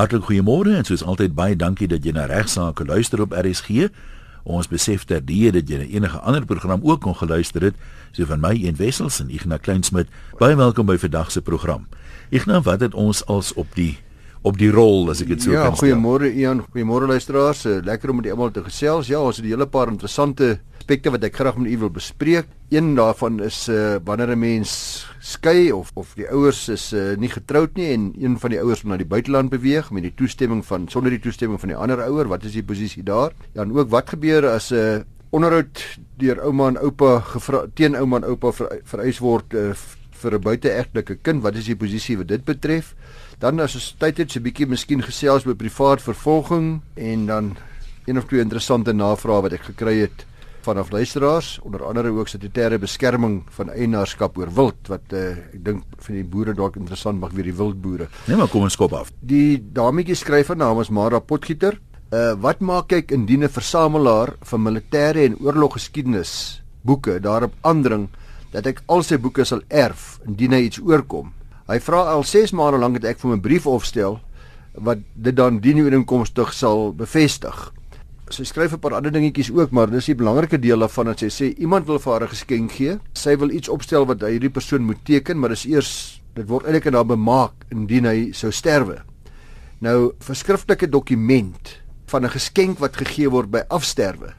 Hartlik goeiemôre en soos altyd baie dankie dat jy na regsaake luister op RSG. Ons besef dat die dat jy enige ander program ook kon geluister het, so van my en Wessels en Ignas Kleinsmid. Baie welkom by vandag se program. Ignas, wat het ons als op die op die rol as ek dit so ja, kan sê. Ja, goeiemôre Ian, goeiemôre luisteraars. Lekker om met almal te gesels. Ja, ons het 'n hele paar interessante aspekte wat ek graag met u wil bespreek. Een daarvan is uh wanneer 'n mens skei of of die ouers is uh nie getroud nie en een van die ouers na die buiteland beweeg met die toestemming van sonder die toestemming van die ander ouer, wat is die posisie daar? Ja, en ook wat gebeur as 'n uh, eh, onderhoud deur ouma en oupa gevra teen ouma en oupa ver, vereis word uh, vir 'n buiteegtelike kind, wat is die posisie wat dit betref? Dan as ons tyd het, so 'n bietjie miskien gesels oor privaat vervolging en dan een of twee interessante navrae wat ek gekry het vanaf luisteraars onder andere ook statutêre beskerming van eienaarskap oor wild wat uh, ek dink vir die boere dalk interessant mag wees die wildboere. Nee maar kom ons skop af. Die dametjie skryf van naam is Mara Potgieter. Uh wat maak ek indien 'n versamelaar van militêre en oorloggeskiedenis boeke daarop aandring dat ek al sy boeke sal erf indien hy iets oorkom. Hy vra al 6 maande lank dat ek vir 'n brief opstel wat dit dan dien ooreenkomstig sal bevestig sy skryf 'n paar ander dingetjies ook, maar dis die belangrike deel daarvan dat sy sê iemand wil vir haar 'n geskenk gee. Sy wil iets opstel wat hierdie persoon moet teken, maar dis eers dit word eintlik en dan bemaak indien hy sou sterwe. Nou, verskriftelike dokument van 'n geskenk wat gegee word by afsterwe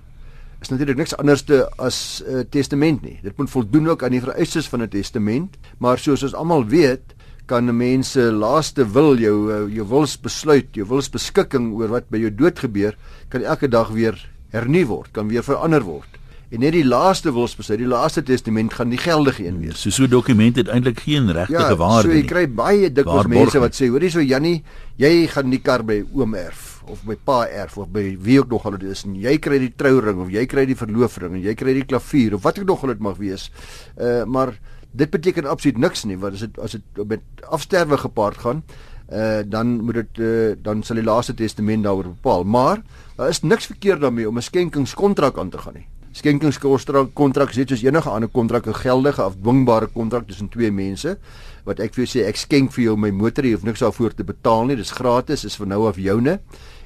is natuurlik niks anderste as 'n uh, testament nie. Dit moet voldoen ook aan die vereistes van 'n testament, maar soos ons almal weet, kan 'n mens se laaste wil jou eh, jou wils besluit, jou wils beskikking oor wat by jou dood gebeur, kan elke dag weer hernu word, kan weer verander word. En net die laaste wilsbesluit, die laaste testament gaan die geldige een wees. So so dokument het eintlik geen regte ja, waarde nie. So jy kry baie dikwels mense wat sê, hoorie so Jannie, jy gaan die kar by oom erf of by pa erf of by wie ook nog al dit is en jy kry die trouring of jy kry die verloofring en jy kry die klavier of wat ook nog al dit mag wees. Uh maar dit beteken absoluut niks nie want as dit as dit met afsterwe gepaard gaan uh dan moet dit uh, dan sal die laaste testament daaroor bepaal. Maar daar is niks verkeerd daarmee om 'n skenkingskontrak aan te gaan nie. Skenkingskontrak kontrak is net soos enige ander kontrak 'n geldige afdwingbare kontrak tussen twee mense wat ek vir jou sê ek skenk vir jou my motor jy hoef niks daarvoor te betaal nie. Dis gratis is vir nou af joune.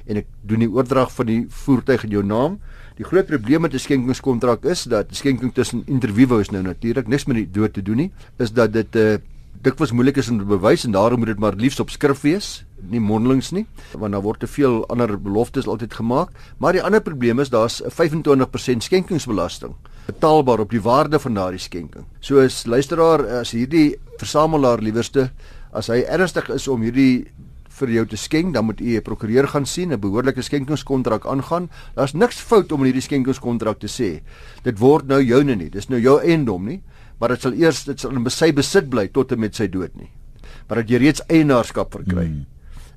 En ek doen die oordrag van die voertuig in jou naam Die groot probleem met 'n skenkingskontrak is dat skenking tussen individue is nou natuurlik niks met die dood te doen nie, is dat dit 'n uh, eh, dikwels moeilik is om te bewys en daarom moet dit maar liefs op skrif wees, nie mondelings nie, want daar word te veel ander beloftes altyd gemaak. Maar die ander probleem is daar's 'n 25% skenkingsbelasting betaalbaar op die waarde van daardie skenking. So as luisteraar as hierdie versamelaar liewerste as hy ernstig is om hierdie vir jou te skenk, dan moet u 'n prokureur gaan sien, 'n behoorlike skenkingskontrak aangaan. Daar's niks fout om in hierdie skenkingskontrak te sê dit word nou joune nie. Dis nou jou eiendom nie, maar dit sal eers dit sal in sy besit bly tot en met sy dood nie. Maar dat jy reeds eienaarskap verkry. Hmm.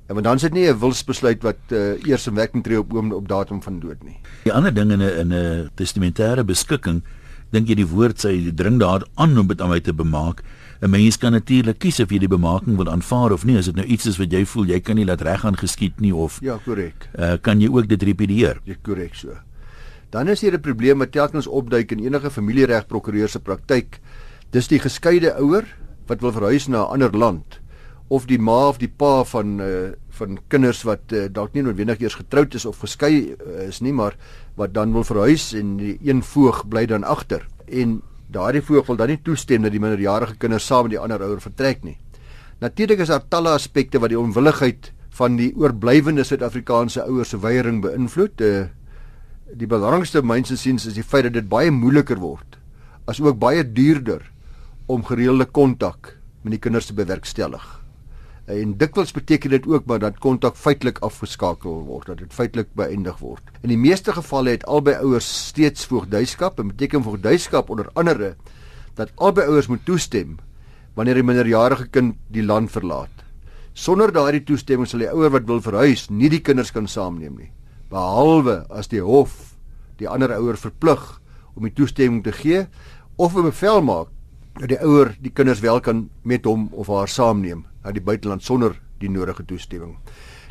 En want dan sit nie 'n wilsbesluit wat uh, eers in werking tree op oom op datum van dood nie. Die ander ding in 'n in 'n testamentêre beskikking, dink jy die woord sê dring daar aan om dit aan my te bemaak 'n mens kan natuurlik kies of jy die bemaking wil aanvaar of nie. As dit nou iets is wat jy voel jy kan nie laat reg aan geskied nie of Ja, korrek. Uh, kan jy ook dit repedieer? Ja, korrek so. Dan is hier 'n probleem wat telkens opduik in enige familieregprokureur se praktyk. Dis die geskeide ouer wat wil verhuis na 'n ander land of die ma of die pa van uh, van kinders wat uh, dalk nie noodwendig eers getroud is of geskei uh, is nie, maar wat dan wil verhuis en die een voog bly dan agter. En daardie voog wil dan nie toestem dat die minderjarige kinders saam met die ander ouer vertrek nie. Natuurlik is daar talle aspekte wat die onwilligheid van die oorblywende Suid-Afrikaanse ouers se weiering beïnvloed. Die, die belangrikste mynse siens is die feit dat dit baie moeiliker word as ook baie duurder om gereelde kontak met die kinders te bewerkstellig en dikwels beteken dit ook maar dat kontak feitelik afgeskakel word dat dit feitelik beëindig word. In die meeste gevalle het albei ouers steeds voogdyskap en beteken voogdyskap onder andere dat albei ouers moet toestem wanneer 'n minderjarige kind die land verlaat. Sonder daardie toestemming sal die ouer wat wil verhuis nie die kinders kan saamneem nie behalwe as die hof die ander ouer verplig om die toestemming te gee of 'n bevel maak dat die ouer die kinders wel kan met hom of haar saamneem na die buiteland sonder die nodige toestemming.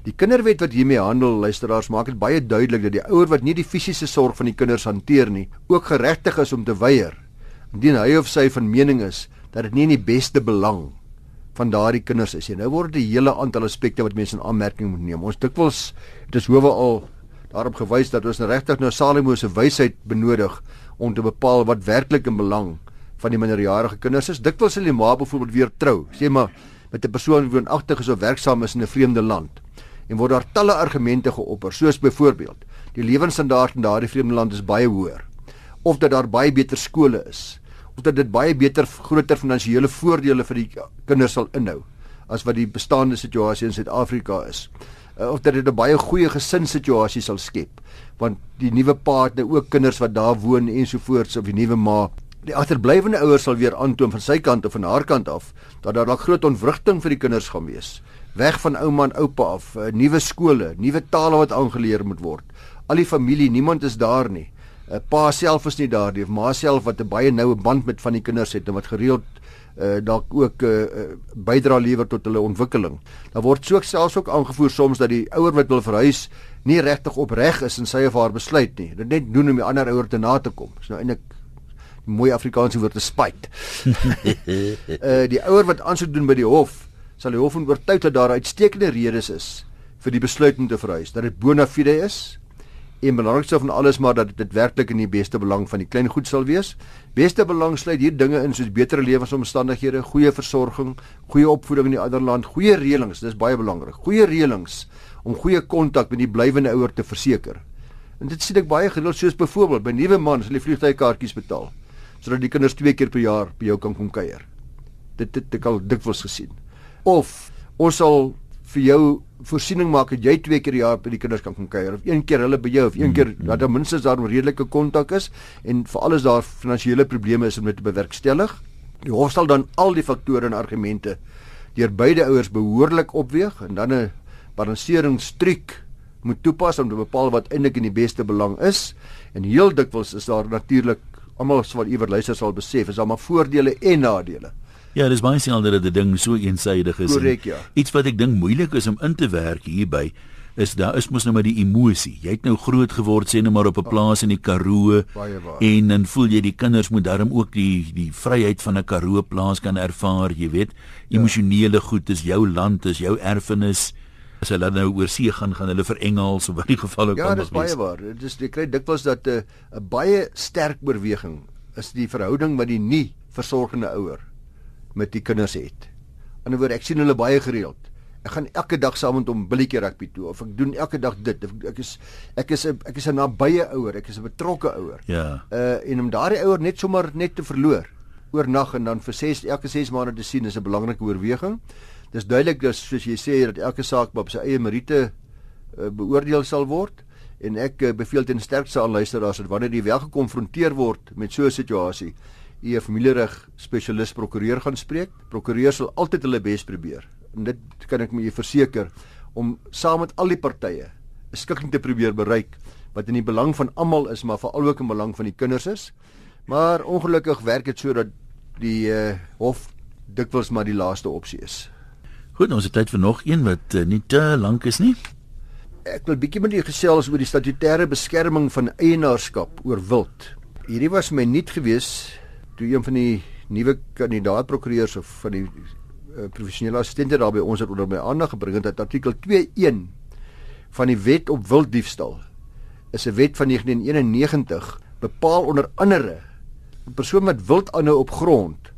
Die kinderwet wat hiermee handel, luisteraars, maak dit baie duidelik dat die ouer wat nie die fisiese sorg van die kinders hanteer nie, ook geregtig is om te weier indien hy of sy van mening is dat dit nie in die beste belang van daardie kinders is. En nou word dit 'n hele aantal aspekte wat mense in aanmerking moet neem. Ons dikwels dit is hoewe al daarop gewys dat ons regtig nou Salomo se wysheid benodig om te bepaal wat werklik in belang van die minderjarige kinders is. Dikwels sal die ma byvoorbeeld weer trou, sê maar met 'n persoon wie woonagtig is of werksaam is in 'n vreemde land. En word daar talle argumente geopper, soos byvoorbeeld die lewensstandaard in daardie vreemde land is baie hoër of dat daar baie beter skole is of dat dit baie beter groter finansiële voordele vir die kinders sal inhou as wat die bestaande situasie in Suid-Afrika is. Uh, of dat dit 'n baie goeie gesinssituasie sal skep want die nuwe pa het nou ook kinders wat daar woon ensovoorts of die nuwe ma die agterblywende ouers sal weer aantoon van sy kant of van haar kant af dat daar dalk groot ontwrigting vir die kinders gaan wees. Weg van ouma en oupa af, uh, nuwe skole, nuwe tale wat aangeleer moet word. Al die familie, niemand is daar nie. 'n uh, Pa self is nie daar nie, of ma self wat 'n baie noue band met van die kinders het en wat gereeld uh, dalk ook 'n uh, bydra lewer tot hulle ontwikkeling. Daar word so selfs ook aangevoer soms dat die ouer wat wil verhuis nie regtig opreg is in sy of haar besluit nie. Dit net doen om die ander ouer te na te kom. Dis nou eintlik mooi Afrikaanse woord te spyt. uh die ouer wat aansoek doen by die hof, sal die hof oortuig dat daar uitstekende redes is vir die besluit om te verhuis, dat dit bona fide is en belangrikste van alles maar dat dit werklik in die beste belang van die klein goed sal wees. Beste belang sluit hier dinge in soos beter lewensomstandighede, goeie versorging, goeie opvoeding in die ander land, goeie reëlings, dis baie belangrik. Goeie reëlings om goeie kontak met die blywende ouer te verseker. En dit sien ek baie gereeld soos byvoorbeeld by nuwe mans hulle vliegtuigkaartjies betaal sodat die kinders twee keer per jaar by jou kan kom kuier. Dit dit ek al dikwels gesien. Of ons sal vir jou voorsiening maak dat jy twee keer per jaar by die kinders kan kom kuier of een keer hulle by jou of een keer mm, mm. dat daar minstens daar 'n redelike kontak is en vir alles daar finansiële probleme is om dit te bewerkstellig. Die hof sal dan al die faktore en argumente deur beide ouers behoorlik opweeg en dan 'n balanseringstruik moet toepas om te bepaal wat eintlik in die beste belang is. En heel dikwels is daar natuurlik almal wat iewers luister sal besef, is daar maar voordele en nadele. Ja, dis baie selde dat 'n ding so eensaidig is. Correct, ja. Iets wat ek dink moeilik is om in te werk hierby is daar is mos nou maar die emosie. Jy het nou groot geword sê net maar op 'n plaas in die Karoo en dan voel jy die kinders moet darm ook die die vryheid van 'n Karoo plaas kan ervaar, jy weet. Ja. Emosionele ja. goed is jou land, is jou erfenis as hulle nou oor see gaan gaan hulle vir Engels of wat die geval ook al is. Ja, dis baie waar. Dit is jy kry dikwels dat eh, 'n uh, baie sterk oorweging is die verhouding wat die nie versorgende ouer met die kinders het. In 'n woord, ek sien hulle baie gereeld. Ek gaan elke dag saam met hom billetjie rugby toe of ek doen elke dag dit. Ek, ek is ek is 'n ek is 'n nabye ouer, ek is 'n betrokke ouer. Ja. Uh en om daardie ouer net sommer net te verloor oornag en dan vir 6 elke 6 maande te sien is 'n belangrike oorweging dis duidelik dat soos jy sê dat elke saak op sy eie meriete uh, beoordeel sal word. En ek uh, beveel ten sterkste aan luisteraars dat wanneer jy wel gekonfronteer word met so 'n situasie u 'n familiereg spesialis prokureur gaan spreek. Prokureur sal altyd hulle bes probeer. En dit kan ek met u verseker om saam met al die partye 'n skikking te probeer bereik wat in die belang van almal is maar veral ook in belang van die kinders is. Maar ongelukkig werk dit so dat die uh, hof dikwels maar die laaste opsie is Goed, ons het tyd vir nog een wat uh, nie te lank is nie. Ek wil bietjie met u gesels oor die statutêre beskerming van eienaarskap oor wild. Hierdie was my nuut gewees toe een van die nuwe kandidaatprokureurs of van die uh, professionele assistente daar by ons het onder my aandag gebring dat artikel 21 van die wet op wilddiefstal is 'n wet van 1991 bepaal onder andere 'n persoon wat wild aanhou op grond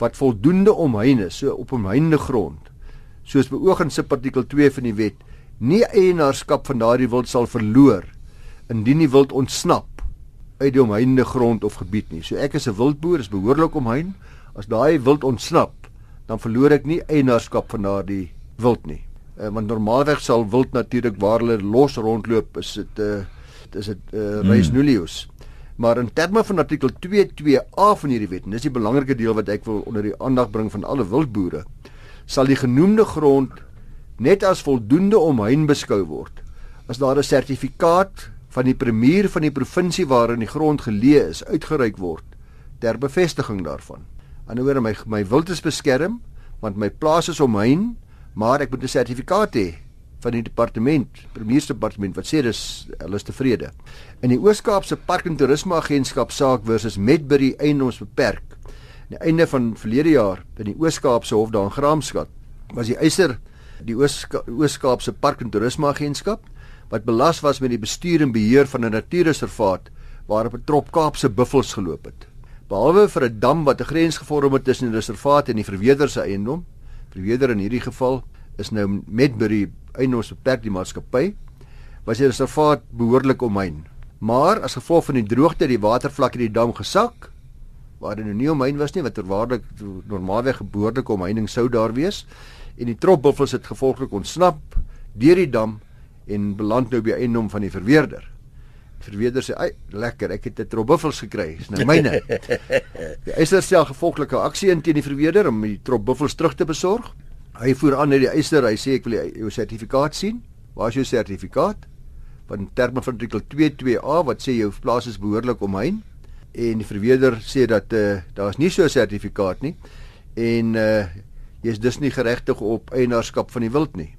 wat voldoende omheind is, so op omheinde grond soos beoog in subartikel 2 van die wet, nie eienaarskap van daardie wild sal verloor indien die wild ontsnap uit die omheinde grond of gebied nie. So ek as 'n wildboer is behoorlik omheind. As daai wild ontsnap, dan verloor ek nie eienaarskap van daardie wild nie. Uh, want normaalweg sal wild natuurlik waar hulle los rondloop, is dit 'n uh, is dit 'n uh, res hmm. nullius. Maar in terme van artikel 22A van hierdie wet, en dis die belangrike deel wat ek wil onder die aandag bring van alle wildboere, sal die genoemde grond net as voldoende omheind beskou word as daar 'n sertifikaat van die premier van die provinsie waarin die grond geleë is uitgereik word ter bevestiging daarvan. Anderswoorde my my wild is beskerm want my plaas is omheind, maar ek moet 'n sertifikaat hê van die departement, premiersdepartement wat sê dis hulle is tevrede. In die Oos-Kaapse Park en Toerisme Agentskap saak versus Medbury Eiendomsbeperk die einde van verlede jaar by die Oos-Kaapse Hof daar in Graamskat was die eiser die Oos-Kaapse Park en Toerisme Agentskap wat belas was met die bestuur en beheer van 'n natuurreservaat waarop 'n trop Kaapse buffels geloop het. Behalwe vir 'n dam wat 'n grens gevorm het tussen die reservaat en die verweerder se eiendom, verweerder in hierdie geval is nou Medbury eiendomsbeperk die maatskappy, was die reservaat behoorlik omheind. Maar as gevolg van die droogte het die watervlak in die dam gesak waar dit nou nie omheind was nie wat terwaarlik normaalweg geboortelike omheining sou daar wees en die trop buffels het gevolglik ontsnap deur die dam en beland nou by eiendom van die verweerder verweerder sê, "Ag, lekker, ek het 'n trobbuffels gekry. Dis nou myne." Die eiser stel gevolglike aksie in teen die verweerder om die trobbuffels terug te besorg. Hy voer aan net die eiser, hy sê ek wil jou sertifikaat sien. Waar is jou sertifikaat? Van terme van artikel 22A wat sê jou plaas is behoorlik omheind. En die verweerder sê dat uh, daar is nie so 'n sertifikaat nie. En uh jy is dus nie geregtig op eienaarskap van die wild nie.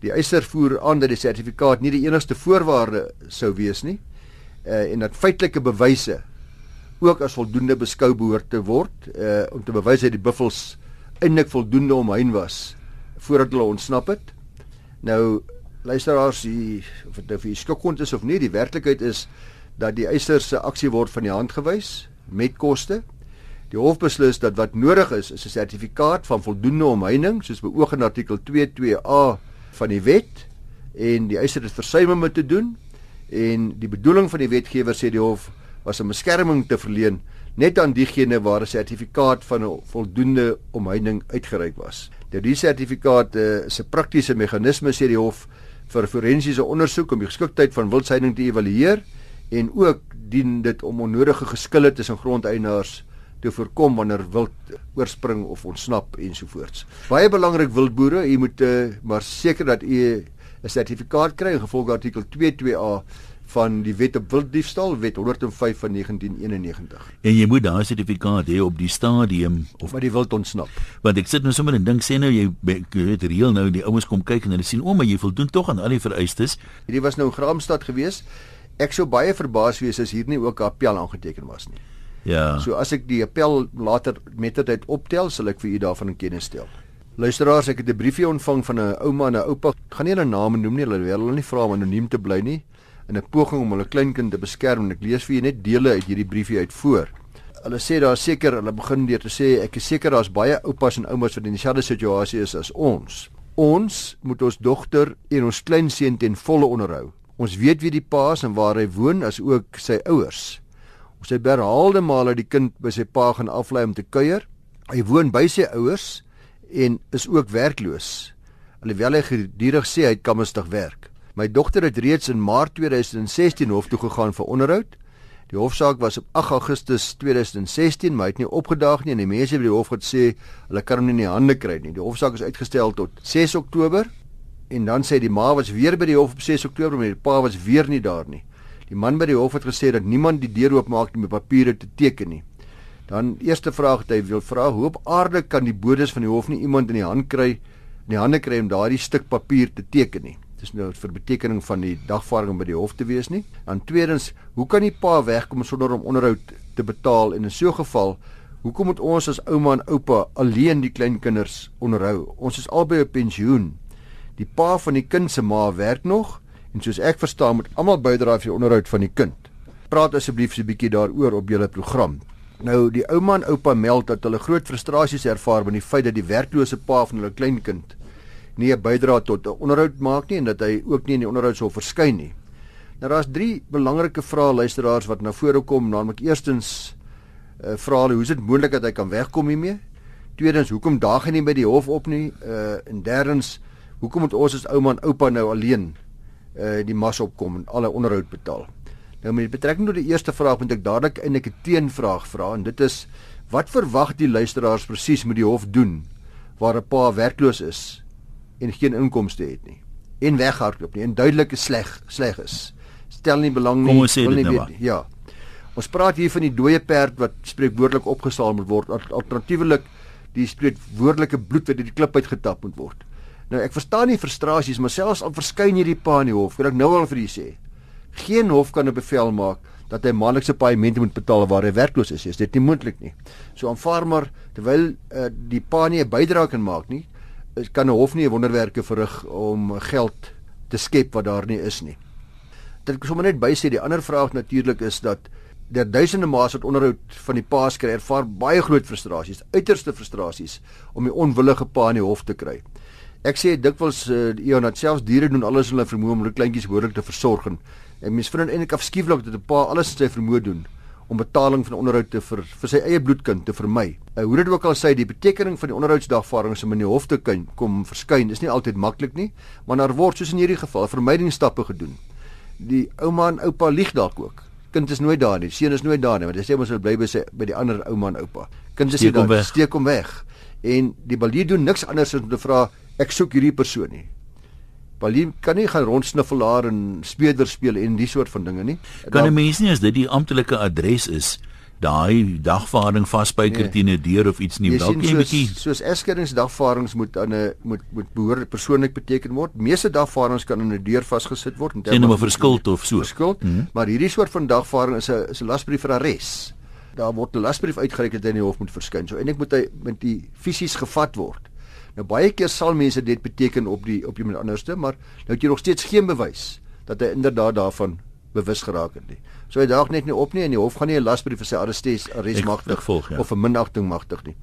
Die eiser voer aan dat die sertifikaat nie die enigste voorwaarde sou wees nie uh, en dat feitelike bewyse ook as voldoende beskou behoort te word uh, om te bewys dat die buffels eintlik voldoende omheen was voordat hulle ontsnap het. Nou luisteraars, die, of dit nou vir skokkond is of nie, die werklikheid is dat die eiser se aksie word van die hand gewys met koste. Die hof beslis dat wat nodig is is 'n sertifikaat van voldoende omheining soos beoog in artikel 22A van die wet en die eiser het versuim om dit te doen en die bedoeling van die wetgewer sê die hof was om beskerming te verleen net aan diegene waar 'n sertifikaat van 'n voldoende omheining uitgereik was. Nou die sertifikaat is 'n praktiese meganisme sê die hof vir forensiese ondersoek om die geskiktheid van wildsheiding te evalueer en ook dien dit om onnodige geskille tussen grondeienaars te voorkom wanneer wild oorspring of ontsnap ensovoorts. Baie belangrik wildboere, u moet uh, maar seker dat u 'n sertifikaat kry ingevolge artikel 22A van die Wet op Wilddiefstal, Wet 105 van 1991. En jy moet daai sertifikaat hê op die stadium of maar die wild ontsnap. Want ek sit nou sommer en dink sê nou jy weet reël nou die ouens kom kyk en hulle sien o, maar jy voldoen tog aan al die vereistes. Hierdie was nou in Graamsstad gewees. Ek sou baie verbaas wees as hier nie ook 'n appel aangeteken was nie. Ja. So as ek die appel later met tyd optel, sal ek vir u daarvan in kennis stel. Luisteraars, ek het 'n briefie ontvang van 'n ouma en 'n oupa. Ek gaan nie hulle name noem nie, hulle wil hulle nie vra om anoniem te bly nie in 'n poging om hulle kleinkind te beskerm. Ek lees vir julle net dele uit hierdie briefie uit voor. Hulle sê daar seker, hulle begin deur te sê ek is seker daar's baie oupas en oumas wat in dieselfde situasie is as ons. Ons moet ons dogter en ons kleinseun ten volle onderhou. Ons weet wie die pa is en waar hy woon, as ook sy ouers. Ons het herhaalde male die kind by sy pa gaan aflei om te kuier. Hy woon by sy ouers en is ook werkloos. Alhoewel hy gedurig sê hy kan mistig werk. My dogter het reeds in Maart 2016 hof toe gegaan vir onderhoud. Die hofsaak was op 8 Augustus 2016, maar hy het nie opgedaag nie en die mense by die hof het sê hulle kan hom nie in die hande kry nie. Die hofsaak is uitgestel tot 6 Oktober en dan sê die ma was weer by die hof op 6 Oktober, maar die pa was weer nie daar nie. Die man by die hof het gesê dat niemand die deur oopmaak nie met papiere te teken nie. Dan eerste vraag wat hy wil vra, hoe op aarde kan die bodes van die hof nie iemand in die hand kry, in die hande kry om daardie stuk papier te teken nie? Dis nou vir betekening van die dagvaarding by die hof te wees nie. Dan tweedens, hoe kan die pa wegkom sonder om onderhoud te betaal en in so 'n geval Hoekom moet ons as ouma en oupa alleen die kleinkinders onderhou? Ons is albei op pensioen. Die pa van die kind se ma werk nog En soos ek verstaan, moet almal bydra vir die onderhoud van die kind. Praat asseblief so 'n bietjie daaroor op julle program. Nou die ouma en oupa meld dat hulle groot frustrasies ervaar met die feit dat die werklose pa van hulle kleinkind nie 'n bydrae tot 'n onderhoud maak nie en dat hy ook nie in die onderhoud sou verskyn nie. Nou daar's drie belangrike vrae luisteraars wat na vore kom, naamlik eerstens uh, vra hulle hoe is dit moontlik dat hy kan wegkom hiermee? Tweedens, hoekom daag hy nie by die hof op nie? Uh en derdens, hoekom moet ons as ouma en oupa nou alleen uh die mas opkom en alle onderhoud betaal. Nou met betrekking tot die eerste vraag moet ek dadelik eintlik 'n teenvraag vra en dit is wat verwag die luisteraars presies moet die hof doen waar 'n pa werkloos is en geen inkomste het nie en weghardloop nie en duidelik sleg sleg is. Stel nie belang nie. Kom ons sê dit nou maar. Ja. Ons praat hier van die dooie perd wat spreekwoordelik opgesaal moet word. Alternatiefelik die spreekwoordelike bloed wat uit die klip uitgetap moet word. Nou ek verstaan nie frustrasies, maar selfs al verskyn hierdie pa in die hof, wil ek nou al vir u sê. Geen hof kan 'n bevel maak dat hy maandelikse paemente moet betaal waar hy werkloos is. Is dit nie moontlik nie? So aanvaar maar terwyl uh, die pa nie 'n bydrae kan maak nie, is kan 'n hof nie wonderwerke verrig om geld te skep wat daar nie is nie. Dit ek sommer net by sê die ander vraag natuurlik is dat der duisende ma's wat onderhoud van die paas kry ervaar baie groot frustrasies, uiterste frustrasies om die onwillige pa in die hof te kry. Ek sê dikwels uh, Ion dat selfs diere doen alles in hulle vermoë om hulle kleintjies behoorlik te versorg en, en mens vind eintlik afskuwlik dat 'n pa alles in sy vermoë doen om betaling van onderhoud te vir vir sy eie bloedkind te vermy. Uh, hoe dit ook al sê, die betekening van die onderhoudsdagvaardings om in die hof te kan kom verskyn is nie altyd maklik nie, maar daar word soos in hierdie geval vermydingsstappe gedoen. Die ouma en oupa lieg dalk ook kind is nooit daar nie. Seun is nooit daar nie, want hy sê ons wil bly by sy by die ander ouma en oupa. Kind is daar, steek hom weg. En die balie doen niks anders as om te vra ek soek hierdie persoon nie. Balie kan nie gaan rondsniffel daar en speeder speel en die soort van dinge nie. Kan 'n mens nie as dit die amptelike adres is daai dagvaarding vasbyker nee. teen 'n deur of iets nie dalk nie bietjie soos eskeringsdagvaardings moet aan 'n moet moet behoorlik persoonlik beteken word meeste dagvaardings kan in 'n deur vasgesit word en dan 'n verskuld of so verskuld mm -hmm. maar hierdie soort van dagvaarding is 'n is 'n lasbrief vir arrest daar word 'n lasbrief uitgereik dat hy in die hof moet verskyn so eintlik moet hy met die fisies gevat word nou baie keer sal mense dit beteken op die op iemand anderste maar nou het jy nog steeds geen bewys dat hy inderdaad daarvan bewus geraak het nie. So hy daag net nie op nie en die hof gaan nie 'n lasbrief vir sy arrestes arrest magtig volg ja. of 'n minagting magtig nie.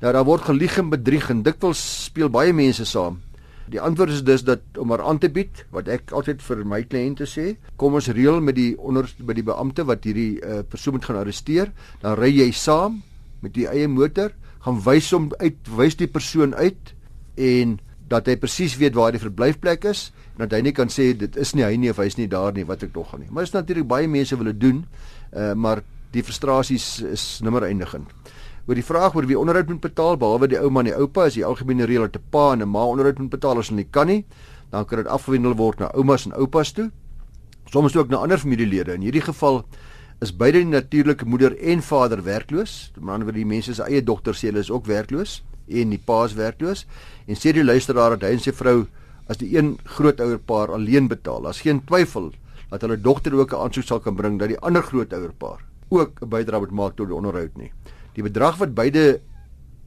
Nou daar word gelieg en bedrieg en dikwels speel baie mense saam. Die antwoord is dus dat om maar aan te bied wat ek altyd vir my kliënte sê, kom ons reël met die onder by die beampte wat hierdie uh, persoon moet gaan arresteer, dan ry jy saam met die eie motor, gaan wys hom uit, wys die persoon uit en dat hy presies weet waar die verblyfplek is en dat hy nie kan sê dit is nie hy nie of hy's nie daar nie wat ek nog gaan nie. Maar is natuurlik baie mense wil dit doen. Uh maar die frustrasies is nimmer eindigend. Oor die vraag oor wie onderhoud moet betaal behalwe die ouma en die oupa is die algemene reël dat 'n pa en 'n ma onderhoud moet betaal as hulle kan nie, dan kan dit afgewendel word na oumas en oupas toe. Soms ook na ander familielede. In hierdie geval is beide die natuurlike moeder en vader werkloos. Met ander woorde die mense se eie dogter sê hulle is ook werkloos en die pa is werkloos en sê die luisteraar dat hy en sy vrou as die een grootouerpaar alleen betaal. Daar's geen twyfel dat hulle dogter ook 'n aansoek sal kan bring dat die ander grootouerpaar ook 'n bydrae moet maak tot die onderhoud nie. Die bedrag wat beide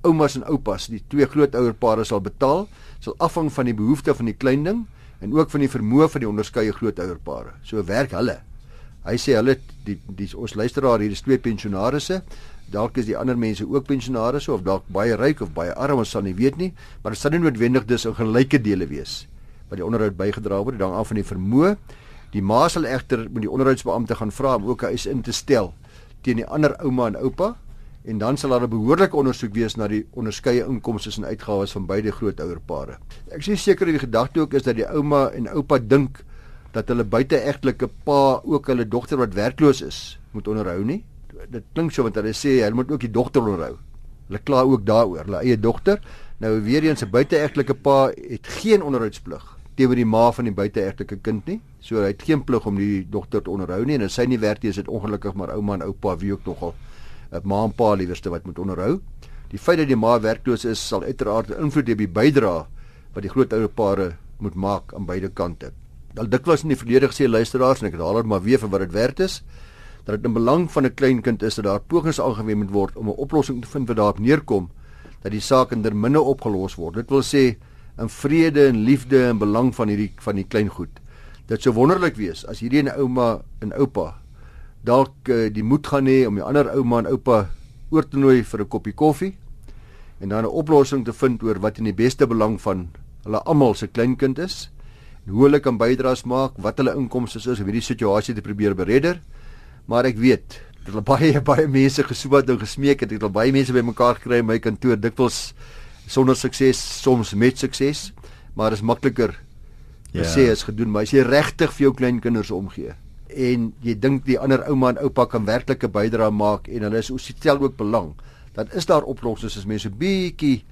oumas en oupas, die twee grootouerpare sal betaal, sal afhang van die behoeftes van die klein ding en ook van die vermoë van die onderskeie grootouerpare. So werk hulle. Hy sê hulle die, die ons luisteraar hier is twee pensionaarsse dalk is die ander mense ook pensionaars of dalk baie ryk of baie arm ons sal nie weet nie maar dit sal nie noodwendig dus in gelyke dele wees wat die onderhoud bygedra word dan af van die vermoë die ma sal egter met die onderhoudsbeampte gaan vra om ook 'n eis in te stel teen die ander ouma en oupa en dan sal daar 'n behoorlike ondersoek wees na die onderskeie inkomste en uitgawes van beide grootouerpare ek sê seker die gedagte ook is dat die ouma en oupa dink dat hulle buiteegtelike pa ook hulle dogter wat werkloos is moet onderhou nie dit klink so want hulle sê hulle moet ook die dogter onderhou. Hulle kla ook daaroor, hulle eie dogter. Nou weer eens 'n buiteegtelike pa het geen onderhoudsplig teenoor die ma van die buiteegtelike kind nie. So hy het geen plig om die dogter te onderhou nie en as sy nie werk nie is dit ongelukkig maar ouma en oupa wie ook nogal ma en pa liewerste wat moet onderhou. Die feit dat die ma werkloos is sal uiteraard invloed hê op die bydrae wat die grootouerpare moet maak aan beide kante. Al dikwels in die verlede gesê luisteraars en ek herhaal dit maar weer vir wat dit werd is dat dit in belang van 'n klein kind is dat daar pogings aangewend moet word om 'n oplossing te vind wat daarop neerkom dat die saak in termine opgelos word. Dit wil sê in vrede en liefde en belang van hierdie van die klein goed. Dit sou wonderlik wees as hierdie 'n ouma en oupa dalk uh, die moed gaan hê om die ander ouma en oupa oor te nooi vir 'n koppie koffie en dan 'n oplossing te vind oor wat in die beste belang van hulle almal se kleinkind is. Hoe hulle kan bydraes maak, wat hulle inkomste is om hierdie situasie te probeer beredder maar ek weet dat hulle baie baie mense gesoek en gesmeek het, het hulle baie mense bymekaar gekry in my kantoor dikwels sonder sukses, soms met sukses, maar dit is makliker ja. sê is gedoen, maar as jy regtig vir jou kleinkinders omgee en jy dink die ander ouma en oupa kan werklik 'n bydrae maak en hulle is sosiaal ook belang, dan is daar oplossings as mense bietjie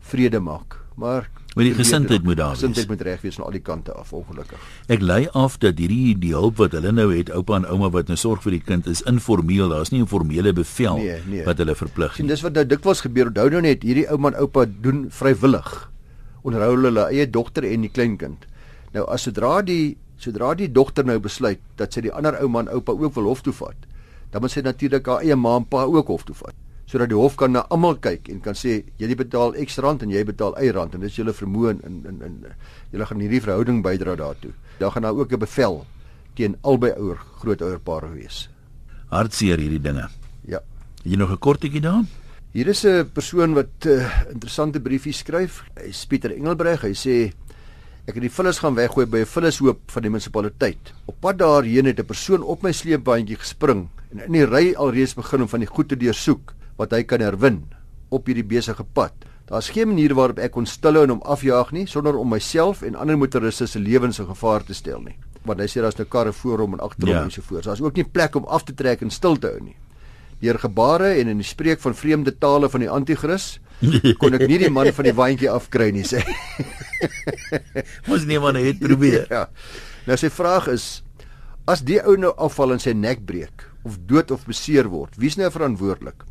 vrede maak. Maar Maar die gesindheid moet daar wees. Gesindheid moet reg wees aan al die kante af, ongelukkig. Ek lei af dat hierdie die hulp wat hulle nou het, oupa en ouma wat nou sorg vir die kind is informeel. Daar's nie 'n formele bevel nee, nee. wat hulle verplig nie. Sien, dis wat nou dikwels gebeur. Onthou nou net, hierdie ouma en oupa doen vrywillig. Onderhou hulle eie dogter en die kleinkind. Nou as sodra die sodra die dogter nou besluit dat sy die ander ouma en oupa ook wil hof toe vat, dan moet sy natuurlik haar eie ma en pa ook hof toe vat sodat die hof kan na almal kyk en kan sê jy betaal X rand en jy betaal Y rand en dis julle vermoë in in in julle gaan hierdie verhouding bydra daartoe. Dan gaan daar ook 'n bevel teen albei ouer grootouerpare wees. Hartseer hierdie dinge. Ja. Jy nog 'n kortetjie daar? Hier is 'n persoon wat 'n uh, interessante briefie skryf. Hy's Pieter Engelbreg. Hy sê ek het die vullis gaan weggooi by 'n vullishoop van die munisipaliteit. Op pad daarheen het 'n persoon op my sleepbandjie gespring en in die ry alreeds begin om van die goed te deursoek wat hy kan herwin op hierdie besige pad. Daar's geen manier waarop ek kon stilhou en hom afjaag nie sonder om myself en ander motoriste se lewens in gevaar te stel nie. Want hy sê daar's nou karre voor hom en agter hom ja. en so voort. Daar's ook nie plek om af te trek en stil te hou nie deur gebare en in die spreek van vreemde tale van die anti-kris kon ek nie die man van die waantjie afkry nie sê. Moes nie maar net probeer. ja. Nou sy vraag is as die ou nou afval en sy nek breek of dood of beseer word, wie's nou verantwoordelik?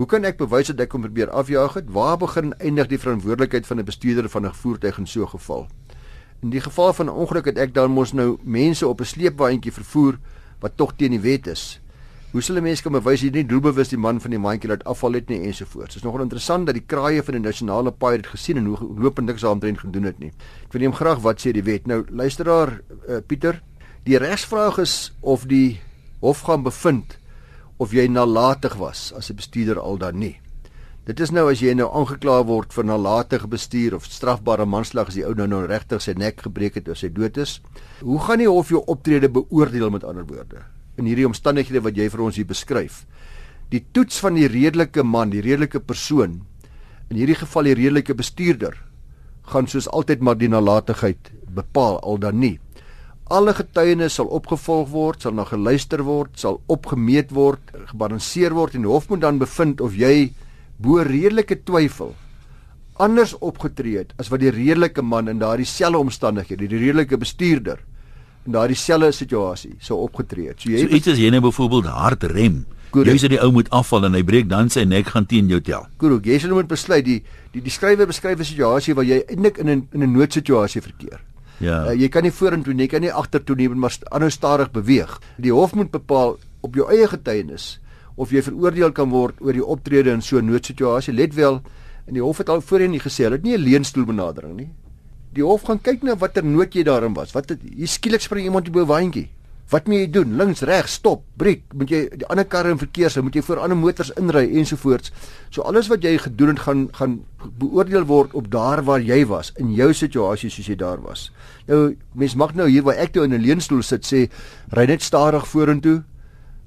Hoe kan ek bewys dat ek hom probeer afjaag het? Waar begin eindig die verantwoordelikheid van 'n bestuurder van 'n voertuig in so 'n geval? In die geval van 'n ongeluk het ek dan mos nou mense op 'n sleepwaandjie vervoer wat tog teen die wet is. Hoe sal 'n mens kan bewys nie doelbewus die man van die mandjie laat afval het nie ensovoorts. Dit is nogal interessant dat die kraaie van die nasionale paai het gesien en hoe lopend niks daaromtrent gedoen het nie. Ek nie graag wat sê die wet. Nou luister daar uh, Pieter, die regsvraag is of die hof gaan bevind of jy nalatig was as 'n bestuurder al dan nie. Dit is nou as jy nou aangekla word vir nalatige bestuur of strafbare manslag as die ou nou nou regtig sy nek gebreek het of sy dood is. Hoe gaan die hof jou optrede beoordeel met ander woorde? In hierdie omstandighede wat jy vir ons hier beskryf. Die toets van die redelike man, die redelike persoon, in hierdie geval die redelike bestuurder, gaan soos altyd maar die nalatigheid bepaal al dan nie. Alle getuienis sal opgevolg word, sal na geluister word, sal opgemeet word, gebalanseer word en die hof moet dan bevind of jy bo redelike twyfel anders opgetree het as wat die redelike man in daardie selfde omstandighede, die redelike bestuurder in daardie selfde situasie sou opgetree het. So jy so iets as jy nou byvoorbeeld hard rem. Jy sê die ou moet afval en hy breek dan sy nek gaan teen jou tel. Goed, jy sê jy moet besluit die die die skrywer beskryf 'n situasie waar jy eintlik in 'n in 'n noodsituasie verkeer. Ja. Uh, jy kan nie vorentoe nie, jy kan nie agtertoe nie, maar aanhou stadig beweeg. Die hof moet bepaal op jou eie getuienis of jy veroordeel kan word oor die optrede in so 'n noodsituasie. Let wel, en die hof het al voorheen gesê hulle het nie 'n leenstoelbenadering nie die hof gaan kyk na watter nood jy daarin was. Wat hier skielik spring iemand op 'n waandjie. Wat moet jy doen? Links, regs, stop, breek. Moet jy die ander karre in verkeer sou, moet jy voor ander motors inry ensovoorts. So alles wat jy gedoen het gaan gaan beoordeel word op daar waar jy was in jou situasie soos jy daar was. Nou mens mag nou hier waar ek toe in 'n leunstoel sit sê ry net stadig vorentoe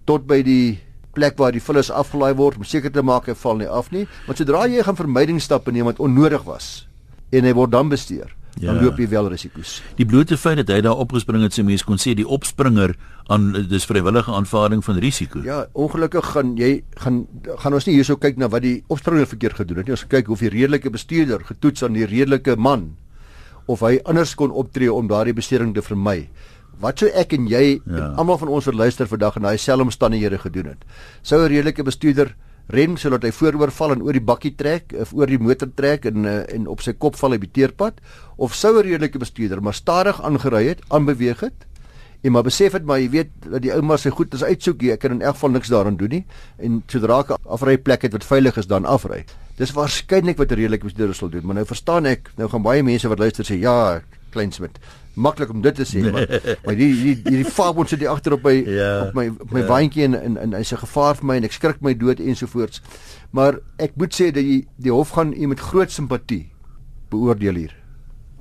tot by die plek waar die vullis afgelaai word om seker te maak hy val nie af nie. Want sodra jy gaan vermydingsstappe neem wat onnodig was en hy word dan bestuur ja. dan loop jy wel risiko's. Die blote feit dat hy daar opgespring het, sê mense kon sê die opspringer aan dis vrywillige aanvaarding van risiko. Ja, ongelukkig gaan jy gaan gaan ons nie hierso kyk na wat die opspringer verkeerd gedoen het nie. Ons kyk of die redelike bestuurder getoets aan die redelike man of hy anders kon optree om daardie bestuuring te vermy. Wat sou ek en jy ja. en almal van ons wat luister vandag in daai selfde omstandighede gedoen het? Sou 'n redelike bestuurder rem sodat hy vooroorval en oor die bakkie trek of oor die motor trek en uh, en op sy kop val op die teerpad of sou 'n redelike bestuurder maar stadig aangery het, aanbeweeg het en maar besef het maar jy weet dat die ouma sy goed is uitsoek jy kan in elk geval niks daaraan doen nie en sodra ek afry plek het wat veilig is dan afry. Dis waarskynlik wat 'n redelike bestuurder sal doen, maar nou verstaan ek, nou gaan baie mense wat luister sê ja, kleinsmit maklik om dit te sê maar maar die die die fabel sit hier agter op my ja, op my op my ja. waantjie en en en hy's 'n gevaar vir my en ek skrik my dood ensovoorts maar ek moet sê dat die die hof gaan u met groot simpatie beoordeel hier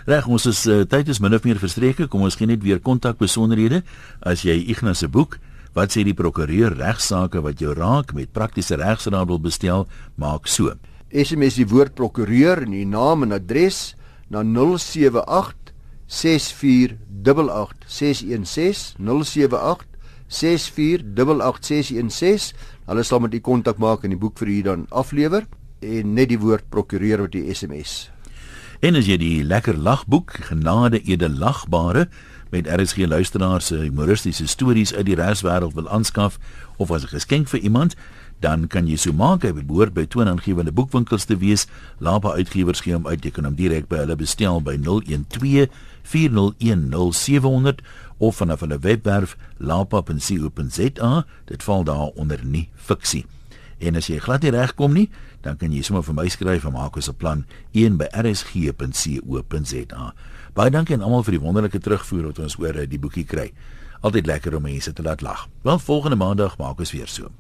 Reg, ons is uh, tyd is min of meer verstreke. Kom ons gee net weer kontak besonderhede. As jy Ignas se boek, wat sê die prokureur regsaake wat jou raak met praktiese regsraad wil bestel, maak so. SMS die woord prokureur en die naam en adres na 078 6488616 Hulle sal met u kontak maak en die boek vir u dan aflewer en net die woord prokureur wat die SMS. En as jy die lekker lagboek Genade edelagbare met RSG luisteraars se humoristiese stories uit die reiswêreld wil aanskaf of as 'n geskenk vir iemand, dan kan jy so maak hy behoort by toonaangewende boekwinkels te wees. Lapa Uitgewers gee hom uit. Jy kan hom direk by hulle bestel by 012 4010700 of vanaf hulle webwerf lapa.co.za. Dit val daar onder nie fiksie. En as jy glad nie regkom nie, dan kan jy sommer vir my skryf en maak ons 'n plan 1 by rsg.co.za. Baie dankie aan almal vir die wonderlike terugvoer wat ons oor die boekie kry. Altyd lekker om mense te laat lag. Wel volgende maandag maak ons weer so.